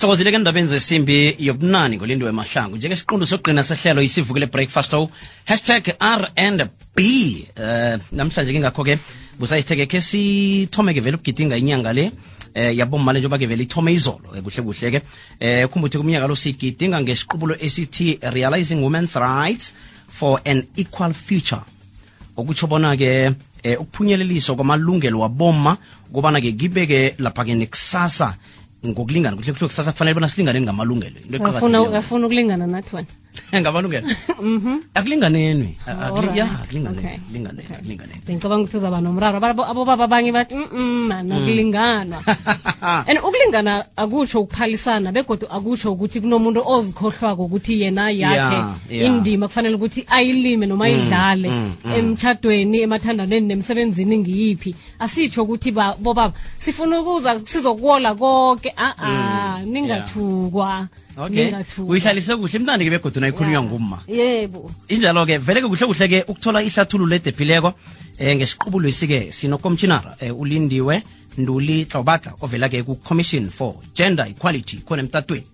sithokozile ke endabeni zesimbi yobunani ngolindiwe mahlangu njengesiqundu sokugqina sehlelo isivukile breakfast show hashtag r and b. Uh, namhlanje ke ngakho ke busayitheke ke sithome ke vele ukugidinga inyanga le eh yabo le njengoba ke vele ithome izolo ke kuhle kuhle ke eh khumbuthi kumnyaka lo sigidinga ngesiqubulo esithi realizing women's rights for an equal future. Okutsho bona ke eh ukuphunyeleliswa kwamalungelo waboma ukubana ke kibeke lapha ke nekusasa ngokulingana kuhle kuhle kusasa kufanele bona silingane ngamalungelo. Into ufuna ukulingana nathi wena ngamalungelo ngena akulinganeni. Bengicabanga ukuthi uzaba nomraro. Abobaba abanye bathi mm. man and ukulingana akutsho ukuphalisana begodwa akutsho ukuthi kunomuntu ozikhohlwako ukuthi yena yakhe Yeah, yeah. indima kufanele ukuthi ayilime noma ayidlale mm, emtshadweni emathandaneni nemsebenzini ngiyiphi. Asitsho ukuthi bobaba sifuna ukuza sizokuwola konke a a ningathukwa okay. Uyihlalise kuhle. Imnandi ke begodu nayikhulunywa Yeah. ngumma. Yebo. Injalo ke vele ke kuhle kuhle ke ukuthola ihlathululo edephileko eh ngesiqubulo isike sinokomshinara eh, ulindiwe nduli tlaubatla ovela ke ku-commission for gender equality khona emtatweni.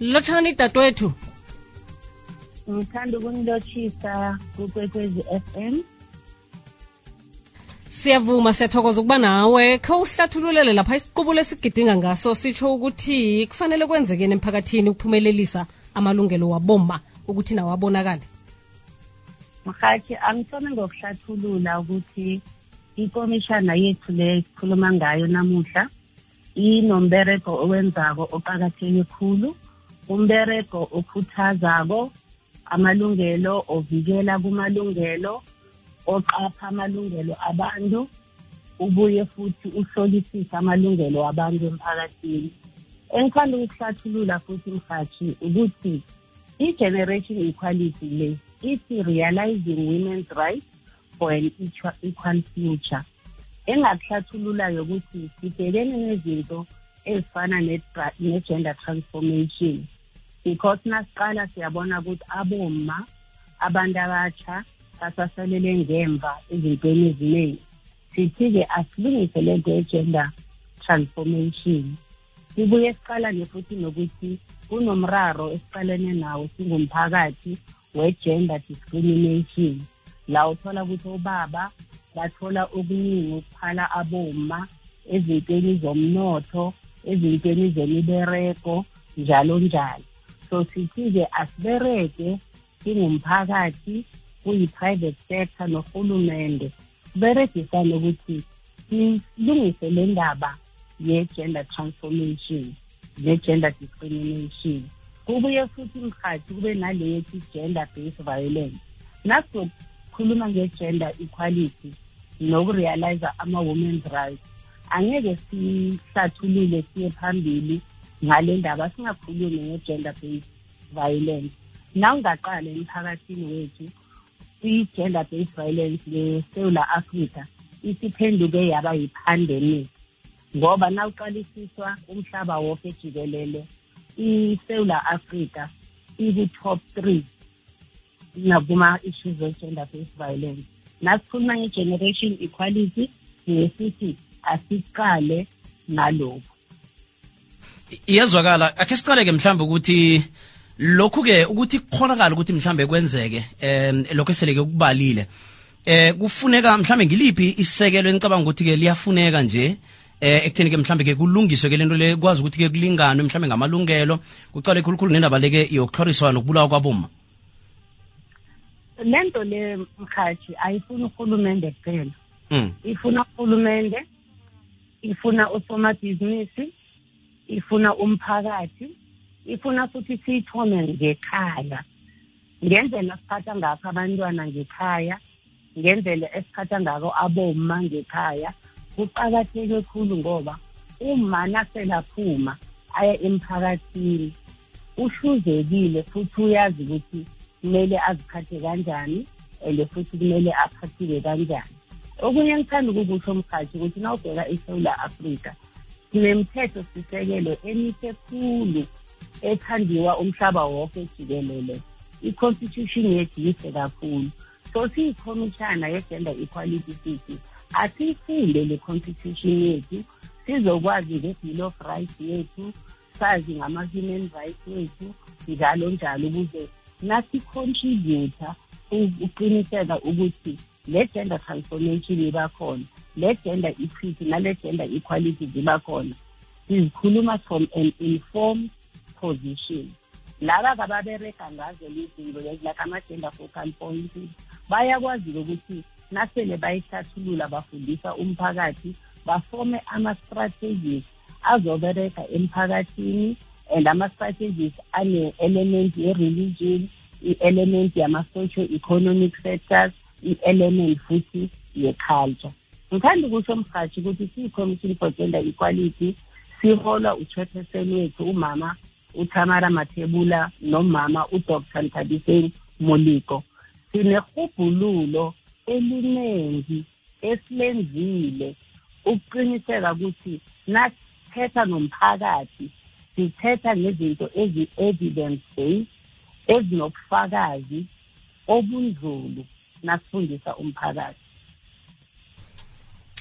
Lotshani dadewethu ngithanda ukunilotshisa kukwekwezi FM siyavuma siyathokoza ukuba nawe. Khe usihlathululele lapha isiqubulo esigidinga ngaso sitsho ukuthi kufanele kwenzekeni emphakathini ukuphumelelisa amalungelo waboma ukuthi nawo abonakale? Mhathi angithome ngokuhlathulula ukuthi ikomishana yethu le sikhuluma ngayo namuhla inomberego owenzako oqakatheke khulu umberego okhuthazako amalungelo ovikela kumalungelo oqapha amalungelo abantu ubuye futhi uhlolisise amalungelo wabantu emphakathini. Engithanda ukuhlathulula futhi mhathi ukuthi i-generation equality le ithi realizing women's rights for an equa- equal future. Engakuhlathululayo ukuthi sibhekene nezinto ezifana ne- ne-gender transformation. Because nasiqala siyabona ukuthi aboma abantu abatsha basasalele ngemva ezintweni eziningi. Sithi-ke asilungise lento ye-gender transformation. Sibuye siqalane futhi nokuthi kunomraro esiqalene nawo singumphakathi we-gender discrimination. La uthola ukuthi obaba bathola okuningi ukuphala aboma ezintweni zomnotho ezintweni zemibereko njalo njalo. So sithi-ke asibereke singumphakathi kuyi-private sector nohulumende siberegisane ukuthi silungise le ndaba ye-gender transformation ne-gender discrimination. Kubuye futhi mkhathi kube nale gender based violence. Nasizokhuluma nge-gender equality nokurealize ama-women's rights angeke sihlathulule siye phambili ngale ndaba singakhulumi nge-gender based violence. Na ungaqala emphakathini wethu i-gender based violence ngesewula africa isiphenduke yaba yi-pandemic ngoba nawuqalisiswa umhlaba wonke jikelele isewula africa iku-top three nakuma-issues we-gender based violence. Nasikhuluma nge-generation equality ngesithi asiqale nalokhu. Iyezwakala akhe siqale-ke mhlawumbe ukuthi lokhu-ke ukuthi kukhonakala ukuthi mhlawumbe kwenzeke um lokho eseleke kubalile. Eh kufuneka mhlambe ngiliphi isekelo enicabanga ukuthi-ke liyafuneka nje. Eh ekutheni-ke mhlambe-ke kulungiswe-ke lento le kwazi ukuthi-ke kulinganwe mhlambe ngamalungelo. Kucale khulukhulu nendaba leke yokuhloriswa nokubulawa kwaboma lento le mkhathi ayifuni uhulumende kuphela. Mm. ifuna uhulumende ifuna osomabhizinisi ifuna umphakathi. Ifuna futhi siyithome ngekhaya. Ngendlela siphatha ngakho abantwana ngekhaya ngendlela esiphatha ngako aboma ngekhaya kuqakatheke khulu ngoba uma naselaphuma aya emphakathini uhluzekile futhi uyazi ukuthi kumele aziphathe kanjani and futhi kumele aphathike kanjani. Okunye ngithanda ukukusho mkhathi ukuthi na ubheka esewula afrika sinemthetho sisekelo emihle khulu. Ethandiwa umhlaba wonke jikelele. I-constitution yethu yihle kakhulu. So siyikhomishana ye-gender equality city asiyifunde le constitution yethu. Sizokwazi nge-bill of rights yethu sazi ngama-human rights wethu njalo njalo. Ukuze nasi-contributor uqiniseka ukuthi le gender transformation iba khona le gender equity nale gender equality ziba khona. Sizikhuluma from an informed position laba kababereka ngazo lezinto lezi like ama-gender focal point bayakwazi ukuthi nasele bayihlathulula bafundisa umphakathi bafome ama-strategies azobereka emphakathini and ama-strategies ane-element ye-religion i-element yama-socio-economic sectors i-element futhi ye-culture. Ngithanda ukusho mhathi ukuthi siyi-commission for gender equality siholwa uchairperson wethu umama uThamara Mathebula nomama uDr. Nthabiseni Moliko sinehubhululo eliningi esilenzile ukuqiniseka ukuthi nasithetha nomphakathi sithetha ngezinto ezi-evidence based ezinobufakazi obunzulu nasifundisa umphakathi.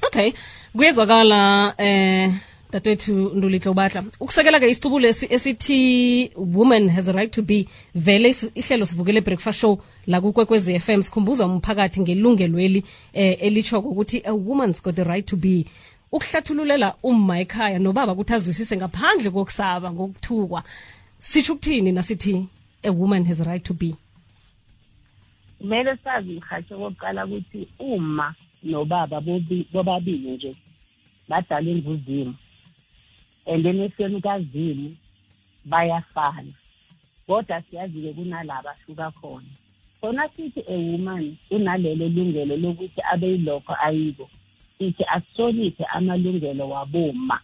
Okay kuyezwakala eh dadwethu ndulihle ubatla ukusekela ke isitubulo esithi woman has a right to be vele ihlelo sivukele breakfast show la kukwekwezi FM sikhumbuza umphakathi ngelungelweli eh elitshoko ukuthi a woman's got the right to be. Ukuhlathululela umma ekhaya nobaba ukuthi azwisise ngaphandle kokusaba ngokuthukwa sitsho ukuthini nasithi a woman has a right to be? Kumele sazi mhatshe kokuqala ukuthi uma nobaba bobabili nje badalwe nguzimu and efeni kazimu bayafana. Kodwa siyazi-ke kunalaba ahluka khona. Khona sithi a woman unalelo lungelo lokuthi abe yilokho ayiko. Sithi asihloniphe amalungelo waboma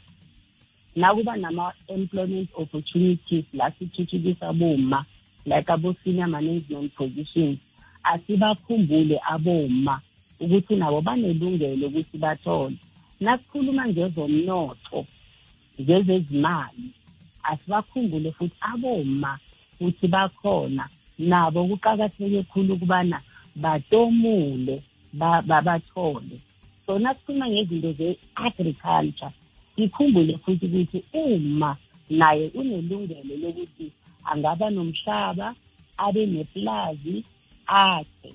nakuba nama-employment opportunities la sithuthukisa boma like abo-senior management positions asibakhumbule aboma ukuthi nabo banelungelo ukuthi bathole. Nasikhuluma ngezomnotho ngezezimali asibakhumbule futhi aboma futhi bakhona. Nabo kuqakatheke khulu ukubana batomule babathole so nasikhuluma ngezinto ze-agriculture. Sikhumbule futhi ukuthi uma naye unelungelo lokuthi angaba nomhlaba abe neplazi akhe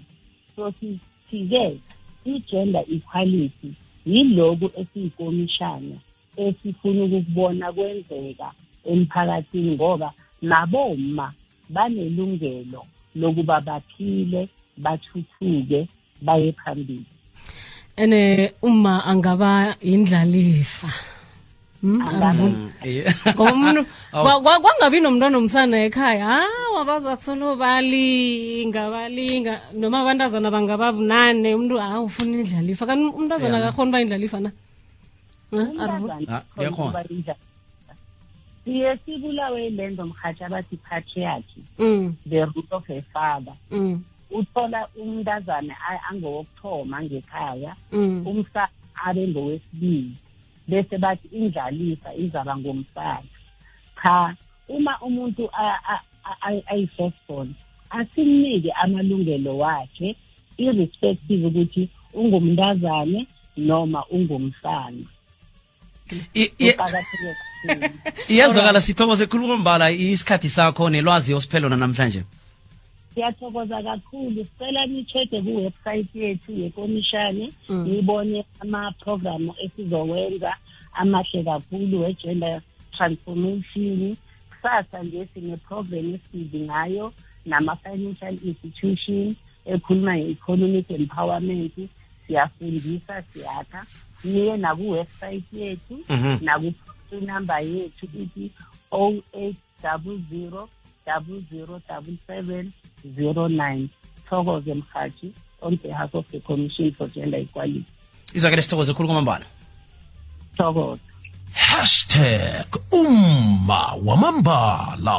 so sithi-ke i-gender equality yiloku esiyikomishana. Esifuna ukukubona kwenzeka emphakathini ngoba naboma banelungelo lokuba baphile bathuthuke baye phambili. Ene uma angaba indlalifa ngoba umuntu kwangabi nomntwana omsana ekhaya hawa baza kusolobali ngabalinga noma abantazana bangaba bunane umuntu hawu ufuna indlalifa. Kanti umntazana akakhona uba indlalifa na? Siye sibulawe lento mhathi abathi patriarchy the root of a father. Uthola umntazana angowokuthoma ngekhaya umsa abe ngowesibili bese bathi indlalisa izaba ngomsana. Cha uma umuntu ayi-firstborn asimnike amalungelo wakhe irrespective ukuthi ungumntazane noma ungumsana iyazwakala sithokoze khuluma kombala isikhathi sakho nelwazi osiphelona namhlanje siyathokoza kakhulu. Sicela ni-check-e kuwebsite yethu yekomishane nibone ama-programu esizowenza amahle kakhulu we-gender transformation. Kusasa nje sine-program esibizi ngayo nama-financial institution ekhuluma nge-economic empowerment siyafundisa siyakha. Niye nakuwebsayithi yethu naku-number yethu ithi 08 00 007709 thokoze mhathi on behalf of the commission for gender equality. Izwakele sithokoze khulu kwamambala. Thokoze. Hashtag umma wamambala